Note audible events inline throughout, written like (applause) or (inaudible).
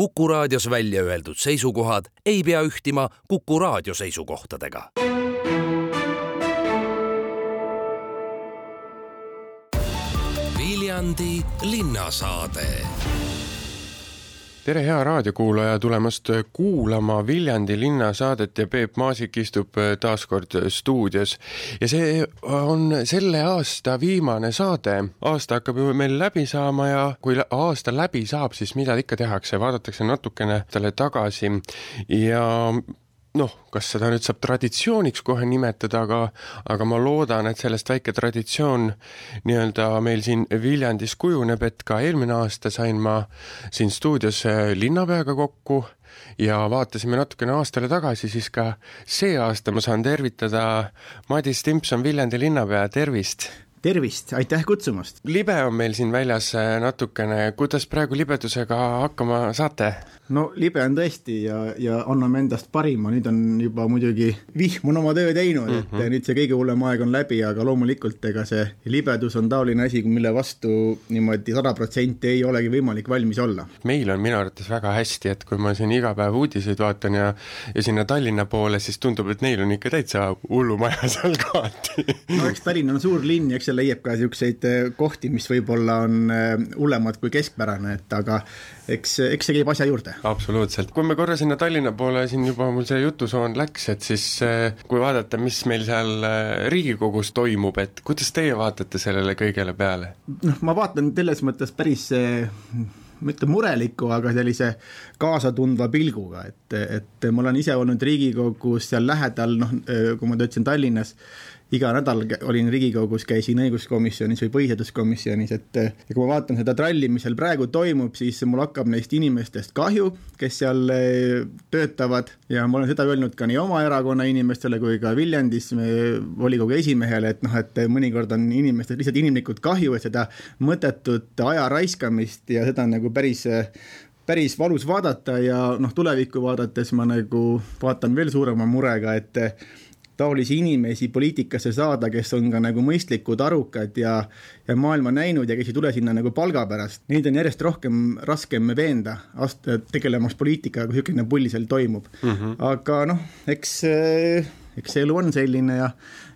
Kuku raadios välja öeldud seisukohad ei pea ühtima Kuku raadio seisukohtadega. Viljandi linnasaade tere, hea raadiokuulaja, tulemast kuulama Viljandi linnasaadet ja Peep Maasik istub taas kord stuudios. ja see on selle aasta viimane saade, aasta hakkab ju meil läbi saama ja kui aasta läbi saab, siis mida ikka tehakse, vaadatakse natukene talle tagasi. Ja noh, kas seda nüüd saab traditsiooniks kohe nimetada, aga aga ma loodan, et sellest väike traditsioon nii-öelda meil siin Viljandis kujuneb, et ka eelmine aasta sain ma siin stuudios linnapeaga kokku ja vaatasime natukene aastale tagasi, siis ka see aasta ma saan tervitada Madis Timpson, Viljandi linnapea, tervist! Tervist, aitäh kutsumast! libe on meil siin väljas natukene, kuidas praegu libedusega hakkama saate? no libe on tõesti ja, ja anname endast parima, nüüd on juba muidugi vihm on oma töö teinud mm, -hmm. et mhm. nüüd see kõige hullem aeg on läbi, aga loomulikult ega see libedus on taoline asi, mille vastu niimoodi sada protsenti ei olegi võimalik valmis olla. meil on minu arvates väga hästi, et kui ma siin iga päev uudiseid vaatan ja ja sinna Tallinna poole, siis tundub, et neil on ikka täitsa hullumaja seal (laughs) kohati no eks Tallinn on suur linn ja eks seal leiab ka niisuguseid eh, kohti, mis võib-olla on eh, hullemad kui keskpärane, et aga eks, eks see käib asja juurde absoluutselt, kui me korra sinna Tallinna poole siin juba mul see jutusoon läks, et siis eh, kui vaadata, mis meil seal Riigikogus toimub, et kuidas teie vaatate sellele kõigele peale? noh, ma vaatan selles mõttes päris ütlen mureliku, aga sellise kaasatundva pilguga, et, et ma olen ise olnud Riigikogus seal lähedal, noh, kui ma töötasin Tallinnas, iga nädal olin Riigikogus, käisin õiguskomisjonis või põhiseaduskomisjonis, et ja kui ma vaatan seda tralli, mis seal praegu toimub, siis mul hakkab neist inimestest kahju, kes seal eh, töötavad. Ja ma olen seda öelnud ka nii oma erakonna inimestele kui ka Viljandis volikogu esimehele, et noh, et mõnikord on inimestel lihtsalt inimlikult kahju, et seda mõttetut aja raiskamist ja seda nagu päris päris valus vaadata ja noh, tulevikku vaadates ma nagu vaatan veel suurema murega, et taolisi inimesi poliitikasse saada, kes on ka nagu mõistlikud, arukad ja, ja maailma näinud ja kes ei tule sinna nagu palga pärast. Neid on järjest rohkem raskem veenda ast-, tegelemaks poliitikaga, kui niisugune pull seal toimub mm. -hmm. aga noh, eks, eks see elu on selline ja ja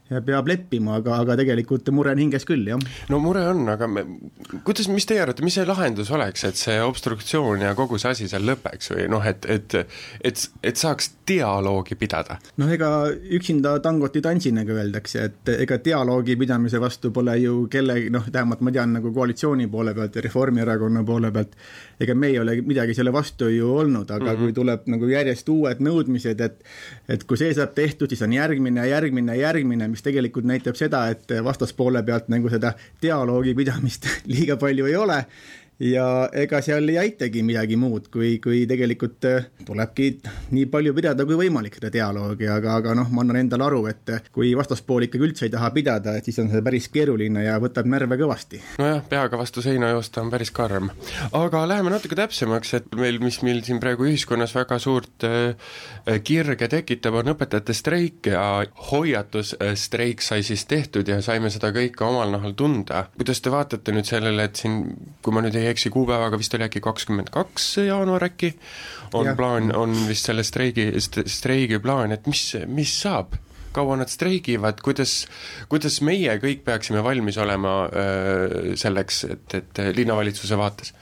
peab leppima, aga, aga tegelikult mure on hinges küll, jah. no mure on, aga me, kuidas, mis teie arvate, mis see lahendus oleks, et see obstruktsioon ja kogu see asi seal lõpeks või noh, et, et et, et saaks dialoogi pidada? noh, ega üksinda tangot ei tantsi, nagu öeldakse, et ega dialoogi pidamise vastu pole ju kellegi, noh, vähemalt ma tean nagu koalitsiooni poole pealt ja Reformierakonna poole pealt, ega me ei ole midagi selle vastu ju olnud, aga mm -hmm. kui tuleb nagu järjest uued nõudmised, et et kui see saab tehtud, siis on järgmine, järgmine, järgmine, mis tegelikult näitab seda, et vastaspoole pealt nagu seda dialoogi pidamist (laughs) liiga palju ei ole ja ega seal ei aitagi midagi muud, kui, kui tegelikult äh, tulebki nii palju pidada kui võimalik seda dialoogi, aga, aga noh, ma annan endale aru, et kui vastaspool ikkagi üldse ei taha pidada, et siis on see päris keeruline ja võtab närve kõvasti. nojah, peaga vastu seina joosta on päris karm. aga läheme natuke täpsemaks, et meil, mis meil siin praegu ühiskonnas väga suurt äh, kirge tekitab, on õpetajate streik ja hoiatusstreik sai siis tehtud ja saime seda kõike omal nahal tunda. kuidas te vaatate nüüd sellele, et siin, kui ma nüüd ei ei eksi kuupäevaga, vist oli äkki kakskümmend kaks jaanuar äkki, on ja. plaan, on vist selle streigi, streigi plaan, et mis, mis saab? kaua nad streigivad, kuidas, kuidas meie kõik peaksime valmis olema öö, selleks, et, et linnavalitsuse vaates?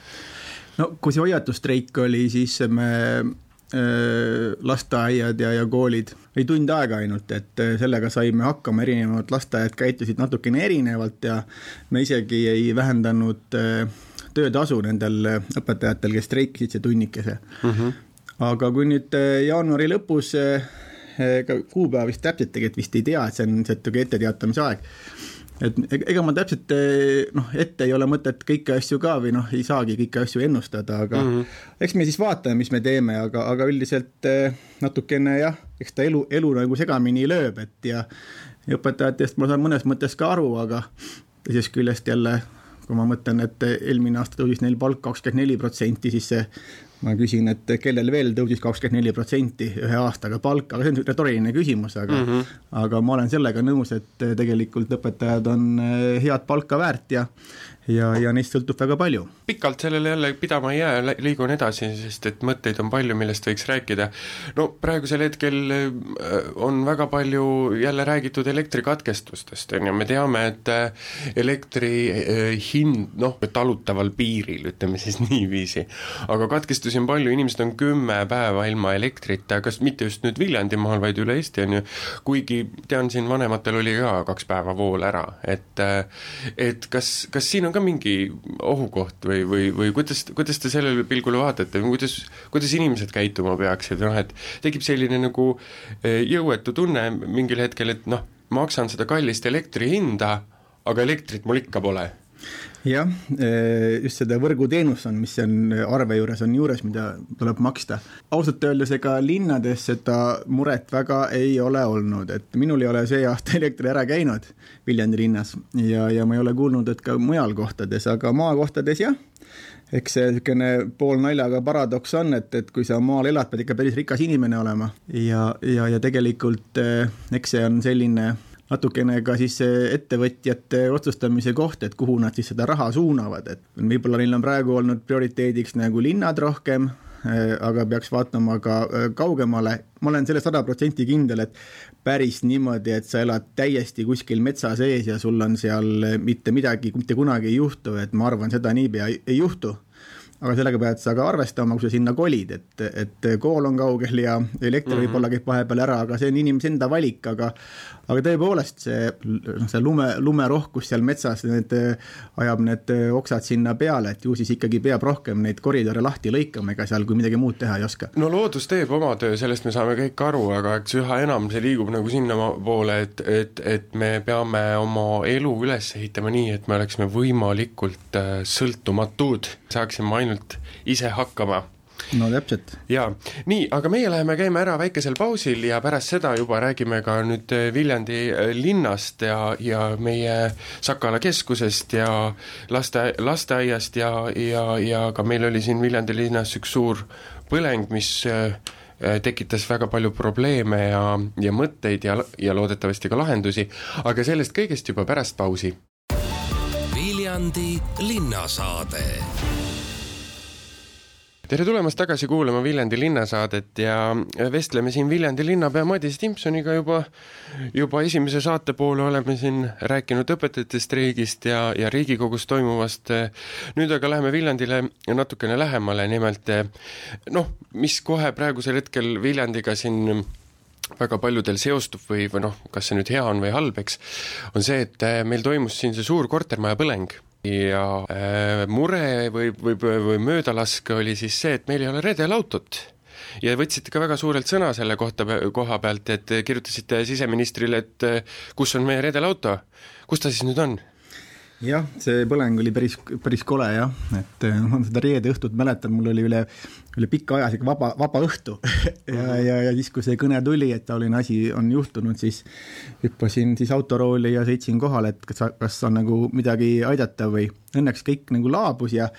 no kui see hoiatusstreik oli, siis me lasteaiad ja, ja koolid, oli tund aega ainult, et sellega saime hakkama, erinevad lasteaiad käitusid natukene erinevalt ja me isegi ei vähendanud töötasu nendel õpetajatel, kes streikisid see tunnikese mm. -hmm. aga kui nüüd eh, jaanuari lõpus ega eh, kuupäeva vist täpselt tegelikult vist ei tea, et see on niisugune etteteatamise aeg. et ega ma täpselt noh, ette ei ole mõtet kõiki asju ka või noh, ei saagi kõiki asju ennustada, aga mm -hmm. eks me siis vaatame, mis me teeme, aga, aga üldiselt natukene jah, eks ta elu, elu nagu segamini lööb, et ja õpetajatest ma saan mõnes mõttes ka aru, aga teisest küljest jälle kui ma mõtlen, et eelmine aasta tõusis neil palk kakskümmend neli protsenti, siis see ma küsin, et kellel veel tõusis kakskümmend neli protsenti ühe aastaga palk, aga see on retooriline küsimus, aga mm -hmm. aga ma olen sellega nõus, et tegelikult õpetajad on head palka väärt ja ja, ja neist sõltub väga palju. pikalt sellele jälle pidama ei jää, liigun edasi, sest et mõtteid on palju, millest võiks rääkida. no praegusel hetkel äh, on väga palju jälle räägitud elektrikatkestustest, on ju, me teame, et äh, elektri hind noh, talutaval piiril, ütleme siis niiviisi, aga katkestusi on palju, inimesed on kümme päeva ilma elektrita, kas mitte just nüüd Viljandimaal, vaid üle Eesti, on ju, kuigi tean, siin vanematel oli ka kaks päeva vool ära, et et kas, kas siin on on ka mingi ohukoht või, või, või kuidas, kuidas te sellele pilgule vaatate, kuidas, kuidas inimesed käituma peaksid, noh et tekib selline nagu eh, jõuetu tunne mingil hetkel, et noh, maksan seda kallist elektri hinda, aga elektrit mul ikka pole jah, eh, just seda võrguteenus on, mis on arve juures on juures, mida tuleb maksta. ausalt öeldes ega linnades seda muret väga ei ole olnud, et minul ei ole see aasta (laughs) elekter ära käinud Viljandi linnas ja, ja ma ei ole kuulnud, et ka mujal kohtades, aga maakohtades jah, eks see niisugune poolnaljaga paradoks on, et, et kui sa maal elad, pead ikka päris rikas inimene olema ja, ja, ja tegelikult eh, eks see on selline natukene ka siis ettevõtjate otsustamise koht, et kuhu nad siis seda raha suunavad, et võib-olla neil on praegu olnud prioriteediks nagu linnad rohkem, eh, aga peaks vaatama ka eh, kaugemale. ma olen selles sada protsenti kindel, et päris niimoodi, et sa elad täiesti kuskil metsa sees ja sul on seal mitte midagi mitte kunagi ei juhtu, et ma arvan, seda niipea ei, ei juhtu aga sellega pead sa ka arvestama, kui sa sinna kolid, et, et kool on kaugel ja elekter mm -hmm. võib-olla käib vahepeal ära, aga see on inimese enda valik, aga aga tõepoolest, see, noh, see lume, lumerohkus seal metsas, need ajab need oksad sinna peale, et ju siis ikkagi peab rohkem neid koridore lahti lõikama, ega seal kui midagi muud teha ei oska. no loodus teeb oma töö, sellest me saame kõik aru, aga eks üha enam see liigub nagu sinnapoole, et, et, et me peame oma elu üles ehitama nii, et me oleksime võimalikult äh, sõltumatud, saaksime ainult ainult ise hakkama no täpselt. jaa, nii, aga meie läheme, käime ära väikesel pausil ja pärast seda juba räägime ka nüüd äh, Viljandi äh, linnast ja, ja meie Sakala keskusest ja laste, lasteaiast ja, ja, ja ka meil oli siin Viljandi linnas üks suur põleng, mis äh, tekitas väga palju probleeme ja, ja mõtteid ja, ja loodetavasti ka lahendusi, aga sellest kõigest juba pärast pausi. Viljandi linnasaade tere tulemast tagasi kuulama Viljandi linnasaadet ja vestleme siin Viljandi linnapea Madis Timpsoniga juba, juba esimese saate poole oleme siin rääkinud õpetajate streigist ja, ja Riigikogus toimuvast. nüüd aga läheme Viljandile natukene lähemale, nimelt noh, mis kohe praegusel hetkel Viljandiga siin väga paljudel seostub või, või noh, kas see nüüd hea on või halb, eks, on see, et meil toimus siin see suur kortermaja põleng ja äh, mure või, või, või möödalask oli siis see, et meil ei ole redelautot ja võtsite ka väga suurelt sõna selle kohta, koha pealt, et kirjutasite siseministrile, et äh, kus on meie redelauto, kus ta siis nüüd on? Jah, see põleng oli päris, päris kole jah, et äh, ma seda reede õhtut mäletan, mul oli üle, üle pika aja sihuke vaba, vaba õhtu. (laughs) Ja, ja, ja siis, kui see kõne tuli, et taoline asi on juhtunud, siis hüppasin siis autorooli ja sõitsin kohale, et kas, kas on nagu midagi aidata või õnneks kõik nagu laabus ja,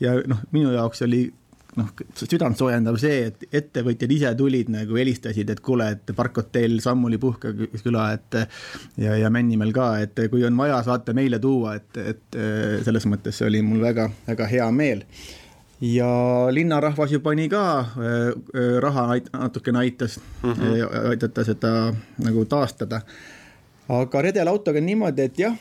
ja noh, minu jaoks oli noh, südantsoojendav see, et ettevõtjad ise tulid nagu helistasid, et kuule, et parkhotell Sammuli puhkeküla, et ja, ja Männimäel ka, et kui on vaja, saate meile tuua, et, et selles mõttes see oli mul väga, väga hea meel. ja linnarahvas ju pani ka äh, raha natukene aitas mm, -hmm. aidata seda nagu taastada aga redelautoga on niimoodi, et jah,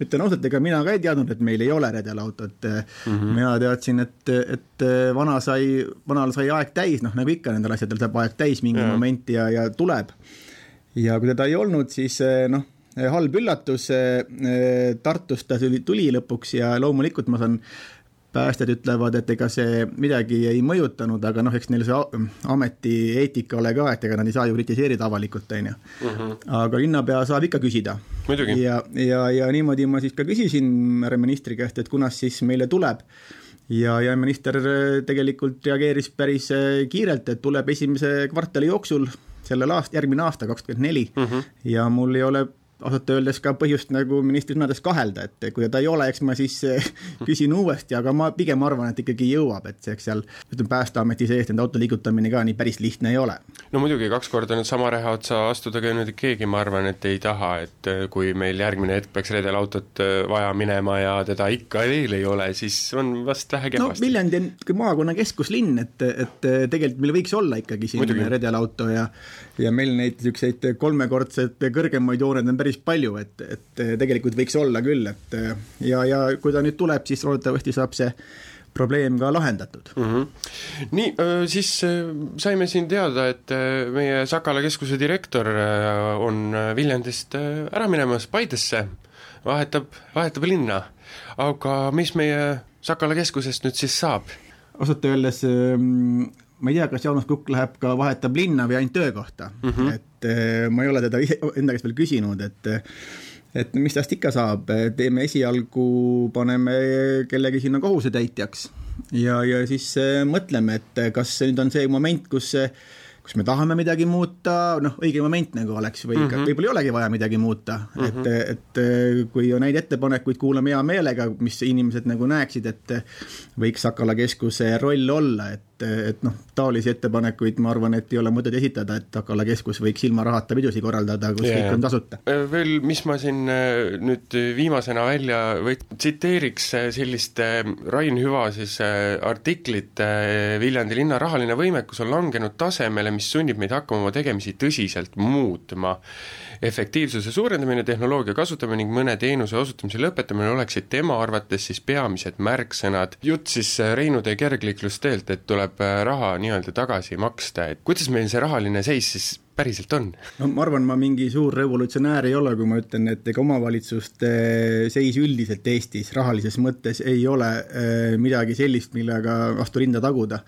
ütlen ausalt, ega mina ka ei teadnud, et meil ei ole redelautot mm. -hmm. mina teadsin, et, et vana sai, vanal sai aeg täis, noh nagu ikka nendel asjadel saab aeg täis mingi yeah. moment ja, ja tuleb. ja kui teda ei olnud, siis noh, halb üllatus, Tartust ta tuli lõpuks ja loomulikult ma saan päästjad ütlevad, et ega see midagi ei mõjutanud, aga noh, eks neil see ameti eetika ole ka, et ega nad ei saa ju kritiseerida avalikult, on ju. Mhm. aga linnapea saab ikka küsida. ja, ja, ja niimoodi ma siis ka küsisin härra ministri käest, et kunas siis meile tuleb. ja, ja minister tegelikult reageeris päris kiirelt, et tuleb esimese kvartali jooksul sellel aast-, järgmine aasta, kakskümmend neli. Mhm. ja mul ei ole ausalt öeldes ka põhjust nagu ministri sõnades kahelda, et kui ta ei ole, eks ma siis eh, (laughs) küsin uuesti, aga ma pigem arvan, et ikkagi jõuab, et see, eks seal ütleme, Päästeameti sees nende auto liigutamine ka nii päris lihtne ei ole. no muidugi, kaks korda nüüd sama reha otsa astuda käinud keegi, ma arvan, et ei taha, et eh, kui meil järgmine hetk peaks redelautot eh, vaja minema ja teda ikka veel ei ole, siis on vast vähe kehvasti. no Viljandi on maakonna keskuslinn, et, et tegelikult meil võiks olla ikkagi siin redelauto ja ja meil neid niisuguseid kolmekordseid kõrgemaid jooneid on päris palju, et, et tegelikult võiks olla küll, et ja, ja kui ta nüüd tuleb, siis loodetavasti saab see probleem ka lahendatud mm. -hmm. nii, siis saime siin teada, et meie Sakala keskuse direktor on Viljandist ära minemas Paidesse, vahetab, vahetab linna. aga mis meie Sakala keskusest nüüd siis saab? ausalt öeldes ma ei tea, kas Jaanus Kukk läheb ka, vahetab linna või ainult töökohta mm, -hmm. et eh, ma ei ole teda ise (laughs) enda käest veel küsinud, et et mis tast ikka saab, teeme esialgu, paneme kellegi sinna kohusetäitjaks ja, ja siis eh, mõtleme, et kas nüüd on see moment, kus kus me tahame midagi muuta, noh, õige moment nagu oleks või mm -hmm. võib-olla ei olegi vaja midagi muuta mm, -hmm. et, et kui on häid ettepanekuid, kuulame hea meelega, mis inimesed nagu näeksid, et võiks Sakala keskuse roll olla, et et, et noh, taolisi ettepanekuid ma arvan, et ei ole mõtet esitada, et Akala keskus võiks ilma rahata pidusid korraldada, kus yeah. kõik on tasuta. Äh, veel, mis ma siin äh, nüüd viimasena välja või tsiteeriks äh, sellist Rain Hüva siis artiklit Viljandi linna rahaline võimekus on langenud tasemele, mis sunnib meid hakkama oma tegemisi tõsiselt muutma efektiivsuse suurendamine, tehnoloogia kasutamine ning mõne teenuse osutamise lõpetamine oleksid tema arvates siis peamised märksõnad. jutt siis Reinu tee kergliiklusteelt, et tuleb äh, raha nii-öelda tagasi maksta, et kuidas meil see rahaline seis siis päriselt on? no ma arvan, ma mingi suur revolutsionäär ei ole, kui ma ütlen, et ega omavalitsuste seis üldiselt Eestis rahalises mõttes ei ole äh, midagi sellist, millega vastu rinda taguda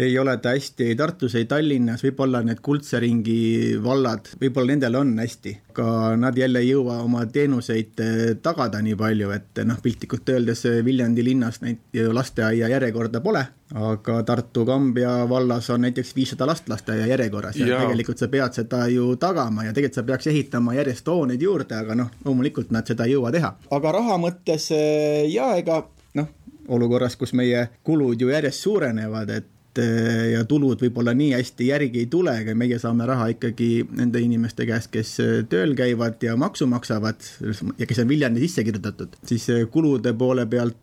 ei ole ta hästi ei Tartus, ei Tallinnas, võib-olla need kuldse ringi vallad, võib-olla nendel on hästi, aga nad jälle ei jõua oma teenuseid eh, tagada nii palju, et noh, piltlikult öeldes Viljandi linnas neid lasteaia järjekorda pole, aga Tartu Kambja vallas on näiteks viissada last lasteaia järjekorras ja, ja tegelikult sa pead seda ju tagama ja tegelikult sa peaks ehitama järjest hooneid juurde, aga noh, loomulikult nad seda ei jõua teha. aga raha mõttes eh, ja ega noh, olukorras, kus meie kulud ju järjest suurenevad, et Eh, ja tulud võib-olla nii hästi järgi ei tule, aga meie saame raha ikkagi nende inimeste käest, kes eh, tööl käivad ja maksu maksavad ja kes on Viljandi sisse kirjutatud, siis eh, kulude poole pealt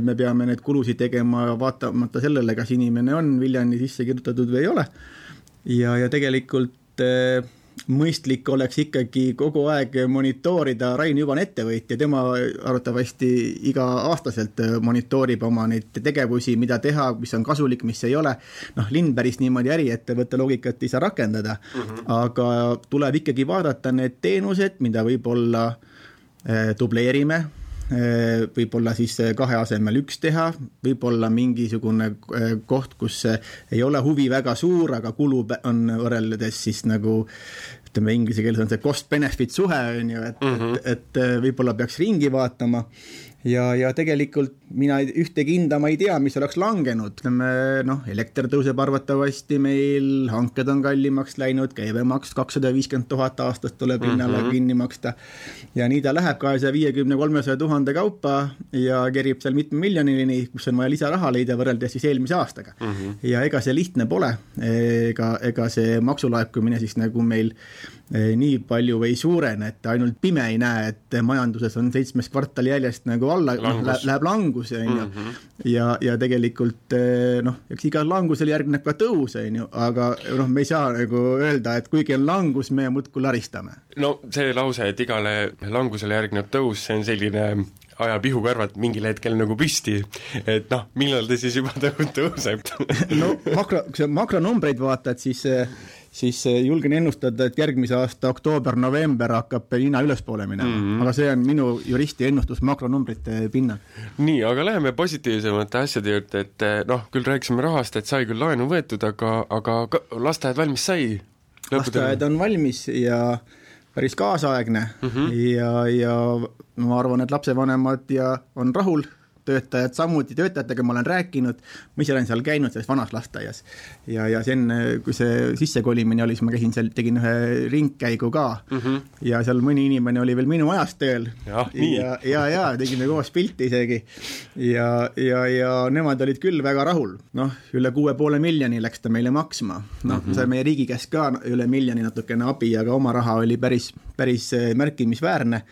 me peame neid kulusid tegema vaatamata sellele, kas inimene on Viljandi sisse kirjutatud või ei ole. ja, ja tegelikult mõistlik oleks ikkagi kogu aeg monitoorida, Rain juba on ettevõtja, tema arvatavasti iga-aastaselt monitoorib oma neid tegevusi, mida teha, mis on kasulik, mis ei ole. noh, linn päris niimoodi äriettevõtte loogikat ei saa rakendada mm, -hmm. aga tuleb ikkagi vaadata need teenused, mida võib-olla eh, dubleerime võib-olla siis kahe asemel üks teha, võib-olla mingisugune eh, koht, kus ei ole huvi väga suur, aga kulu on võrreldes siis nagu ütleme, inglise keeles on see cost-benefit suhe, on ju, et mm, -hmm. et, et võib-olla peaks ringi vaatama ja, ja tegelikult mina ühtegi hinda ma ei tea, mis oleks langenud, ütleme noh, elekter tõuseb arvatavasti meil, hanked on kallimaks läinud, käibemaks kakssada viiskümmend tuhat aastas tuleb hinnale mm -hmm. kinni maksta. ja nii ta läheb kahesaja viiekümne, kolmesaja tuhande kaupa ja kerib seal mitme miljonini, kus on vaja lisaraha leida võrreldes siis eelmise aastaga mm. -hmm. ja ega see lihtne pole, ega, ega see maksulaekumine siis nagu meil Eh, nii palju ei suurene, et ainult pime ei näe, et majanduses on seitsmes kvartal järjest nagu alla, noh, läheb langus, on ju. Mhm. ja, ja tegelikult eh, noh, eks igal langusel järgneb ka tõus, on ju, aga noh, me ei saa nagu öelda, et kuigi on langus, me muudkui laristame. no see lause, et igale langusele järgneb tõus, see on selline ajab ihukarvad mingil hetkel nagu püsti, et noh, millal ta siis juba (laughs) tõuseb (laughs) no makro, kui sa makronumbreid vaatad, siis siis eh, julgen ennustada, et järgmise aasta oktoober-november hakkab hinna ülespoole minema mm, -hmm. aga see on minu juristi ennustus makronumbrite pinnal. nii, aga läheme positiivsemate asjade juurde, et eh, noh, küll rääkisime rahast, et sai küll laenu võetud, aga, aga lasteaed valmis sai? lasteaed on valmis ja päris kaasaegne mm -hmm. ja, ja ma arvan, et lapsevanemad ja on rahul töötajad samuti, töötajatega ma olen rääkinud, ma ise olen seal käinud selles vanas lasteaias. ja, ja see enne, kui see sissekolimine oli, siis ma käisin seal, tegin ühe ringkäigu ka mm -hmm. ja seal mõni inimene oli veel minu ajast tööl. ja, ja, ja, ja tegime koos pilti isegi. ja, ja, ja nemad olid küll väga rahul, noh, üle kuue poole miljoni läks ta meile maksma. noh mm -hmm., saime riigi käest ka üle miljoni natukene abi, aga oma raha oli päris, päris märkimisväärne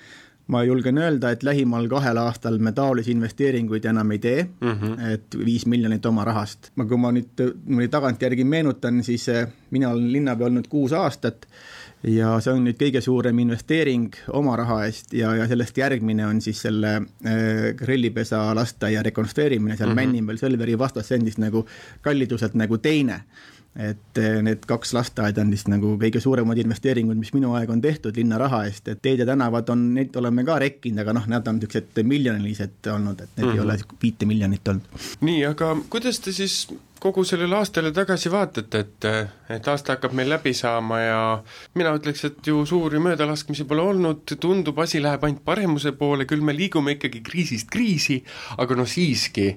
ma julgen öelda, et lähimal kahel aastal me taolisi investeeringuid enam ei tee mm, -hmm. et viis miljonit oma rahast. ma, kui ma nüüd niimoodi tagantjärgi meenutan, siis eh, mina olen linnapea olnud kuus aastat ja see on nüüd kõige suurem investeering oma raha eest ja, ja sellest järgmine on siis selle äh, grillipesa lasteaia rekonstrueerimine seal mm -hmm. Männimäel Selveri vastas, see on siis nagu kalliduselt nagu teine et eh, need kaks lasteaeda on vist nagu kõige suuremad investeeringud, mis minu aeg on tehtud linna raha eest, et teed ja tänavad on, neid oleme ka rekkinud, aga noh, need on niisugused miljonilised olnud, et need mm -hmm. ei mhm. ole viite miljonit olnud. nii, aga kuidas te siis kogu sellele aastale tagasi vaatate, et, et aasta hakkab meil läbi saama ja mina ütleks, et ju suuri möödalaskmisi pole olnud, tundub, asi läheb ainult paremuse poole, küll me liigume ikkagi kriisist kriisi, aga noh, siiski,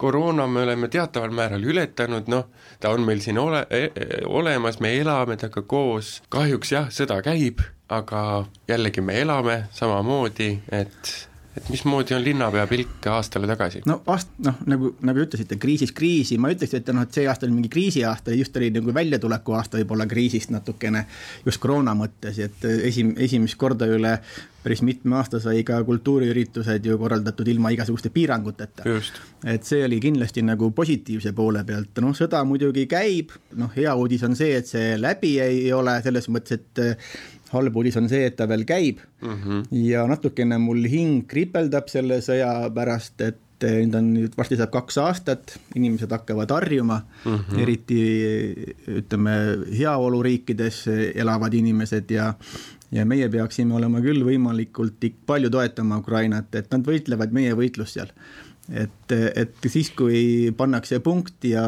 koroona me oleme teataval määral ületanud, noh, ta on meil siin ole, e, olemas, me elame temaga koos, kahjuks jah, sõda käib, aga jällegi me elame samamoodi, et et mismoodi on linnapea pilk aastale tagasi? no aast-, noh, nagu, nagu ütlesite, kriisist kriisi, ma ütleks, et noh, et see aasta oli mingi kriisiaasta, just oli nagu väljatuleku aasta võib-olla kriisist natukene, just koroona mõttes, et esim-, esimest korda üle päris mitme aasta sai ka kultuuriüritused ju korraldatud ilma igasuguste piiranguteta. et see oli kindlasti nagu positiivse poole pealt, noh, sõda muidugi käib, noh, hea uudis on see, et see läbi ei ole, selles mõttes, et halb uudis on see, et ta veel käib mm -hmm. ja natukene mul hing kripeldab selle sõja pärast, et nüüd on, nüüd varsti saab kaks aastat, inimesed hakkavad harjuma mm, -hmm. eriti ütleme, heaoluriikides elavad inimesed ja ja meie peaksime olema küll võimalikult palju toetama Ukrainat, et nad võitlevad meie võitlust seal et, et siis, kui pannakse punkt ja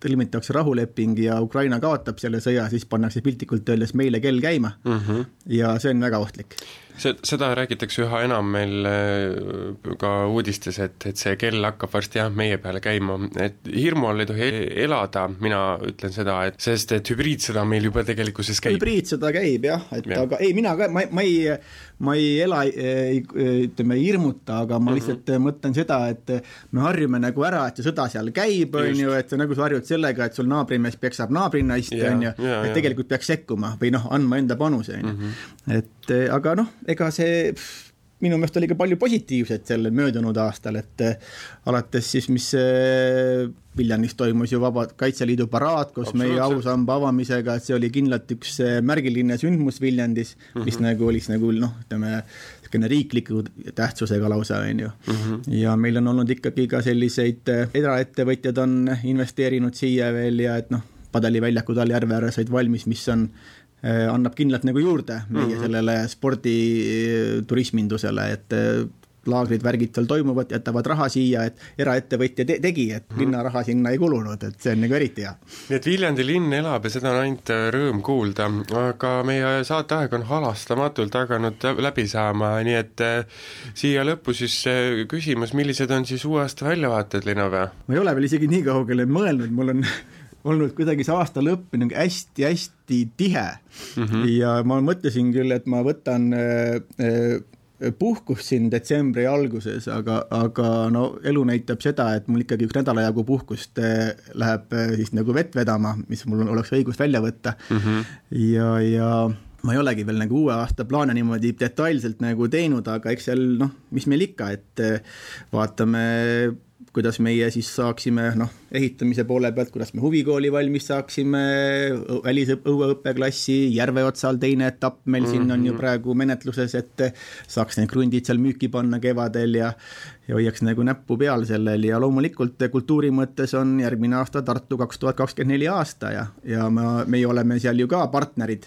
sõlmitakse rahuleping ja Ukraina kaotab selle sõja, siis pannakse piltlikult öeldes meile kell käima mm. -hmm. ja see on väga ohtlik see, seda räägitakse üha enam meil äh, ka uudistes, et, et see kell hakkab varsti jah, meie peale käima, et hirmu all ei tohi elada, mina ütlen seda, et sest et hübriidsõda meil juba tegelikkuses käib. hübriidsõda käib jah, et ja. aga ei, mina ka, ma, ma ei, ma ei ela, ütleme, ei hirmuta, aga ma mhm. lihtsalt mm -hmm. mõtlen seda, et me harjume nagu ära, et see sõda seal käib, on ju, et nagu sa harjud sellega, et sul naabrimees peksab naabrinaist, on ju, et tegelikult peaks sekkuma või noh, andma enda panuse, on ju. Mhm. Et aga noh, ega see minu meelest oli ka palju positiivset sellel möödunud aastal, et eh, alates siis, mis eh, Viljandis toimus ju Vaba, Kaitseliidu paraad koos meie ausamba avamisega, et see oli kindlalt üks eh, märgiline sündmus Viljandis, mis mm -hmm. nagu oli nagu noh, ütleme, niisugune riikliku tähtsusega lausa, on ju mm. -hmm. ja meil on olnud ikkagi ka selliseid, eraettevõtjad on investeerinud siia veel ja et noh, Padaliväljaku Taljärve ääres said valmis, mis on annab kindlalt nagu juurde meie mm -hmm. sellele sporditurismindusele, et äh, laagrid, värgid seal toimuvad, jätavad raha siia, et eraettevõtja te tegi, et -hmm. linna raha sinna ei kulunud, et see on nagu eriti hea. nii et Viljandi linn elab ja seda on ainult rõõm kuulda, aga meie saateaeg on halastamatult hakanud läbi saama, nii et siia lõppu siis küsimus, millised on siis uue aasta väljavaated, linnapea? ma ei ole veel isegi nii kaugele mõelnud, mul on (laughs) olnud kuidagi see aasta lõpp nagu hästi-hästi tihe mm. -hmm. ja ma mõtlesin küll, et ma võtan äh, äh, puhkust siin detsembri alguses, aga, aga no elu näitab seda, et mul ikkagi üks nädala jagu puhkust äh, läheb äh, siis nagu vett vedama, mis mul oleks õigus välja võtta mm. -hmm. ja, ja ma ei olegi veel nagu uue aasta plaane niimoodi detailselt nagu teinud, aga eks seal noh, mis meil ikka, et vaatame kuidas meie siis saaksime noh, ehitamise poole pealt, kuidas me huvikooli valmis saaksime, välisõueõppeklassi, Järveotsal teine etapp meil mm -hmm. siin on ju mhm. praegu menetluses, et saaks need krundid seal müüki panna kevadel ja ja hoiaks nagu näppu peal sellel ja loomulikult kultuuri mõttes on järgmine aasta Tartu kaks tuhat kakskümmend neli aasta ja, ja ma, meie oleme seal ju ka partnerid.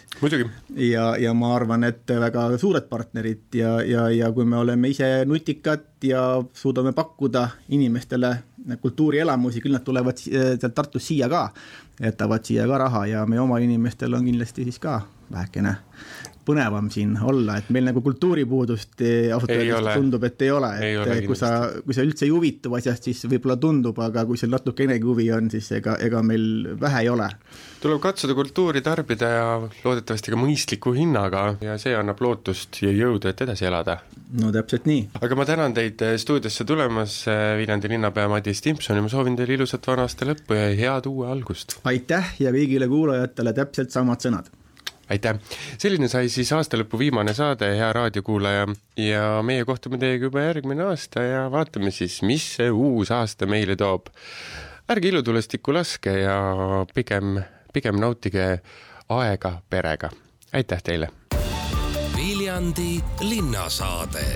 ja, ja ma arvan, et väga suured partnerid ja, ja, ja kui me oleme ise nutikad ja suudame pakkuda inimestele kultuurielamusi, küll nad tulevad sealt Tartust siia ka, jätavad siia ka raha ja meie oma inimestel on kindlasti siis ka vähekene põnevam siin olla, et meil nagu kultuuripuudust ausalt öeldes tundub, et ei ole, et ole kui sa, kui sa üldse ei huvitu asjast, siis võib-olla tundub, aga kui seal natukenegi huvi on, siis ega, ega meil vähe ei ole. tuleb katsuda kultuuri tarbida ja loodetavasti ka mõistliku hinnaga ja see annab lootust ja jõudu, et edasi elada. no täpselt nii. aga ma tänan teid eh, stuudiosse tulemas, eh, Viljandi linnapea Madis Timpson ja ma soovin teile ilusat vana aasta lõppu ja head uue algust! aitäh ja kõigile kuulajatele täpselt samad sõnad! Aitäh! selline sai siis aastalõpu viimane saade, hea raadiokuulaja, ja meie kohtume teiega juba järgmine aasta ja vaatame siis, mis see uus aasta meile toob. ärge ilutulestikku laske ja pigem, pigem nautige aega perega. aitäh teile! Viljandi linnasaade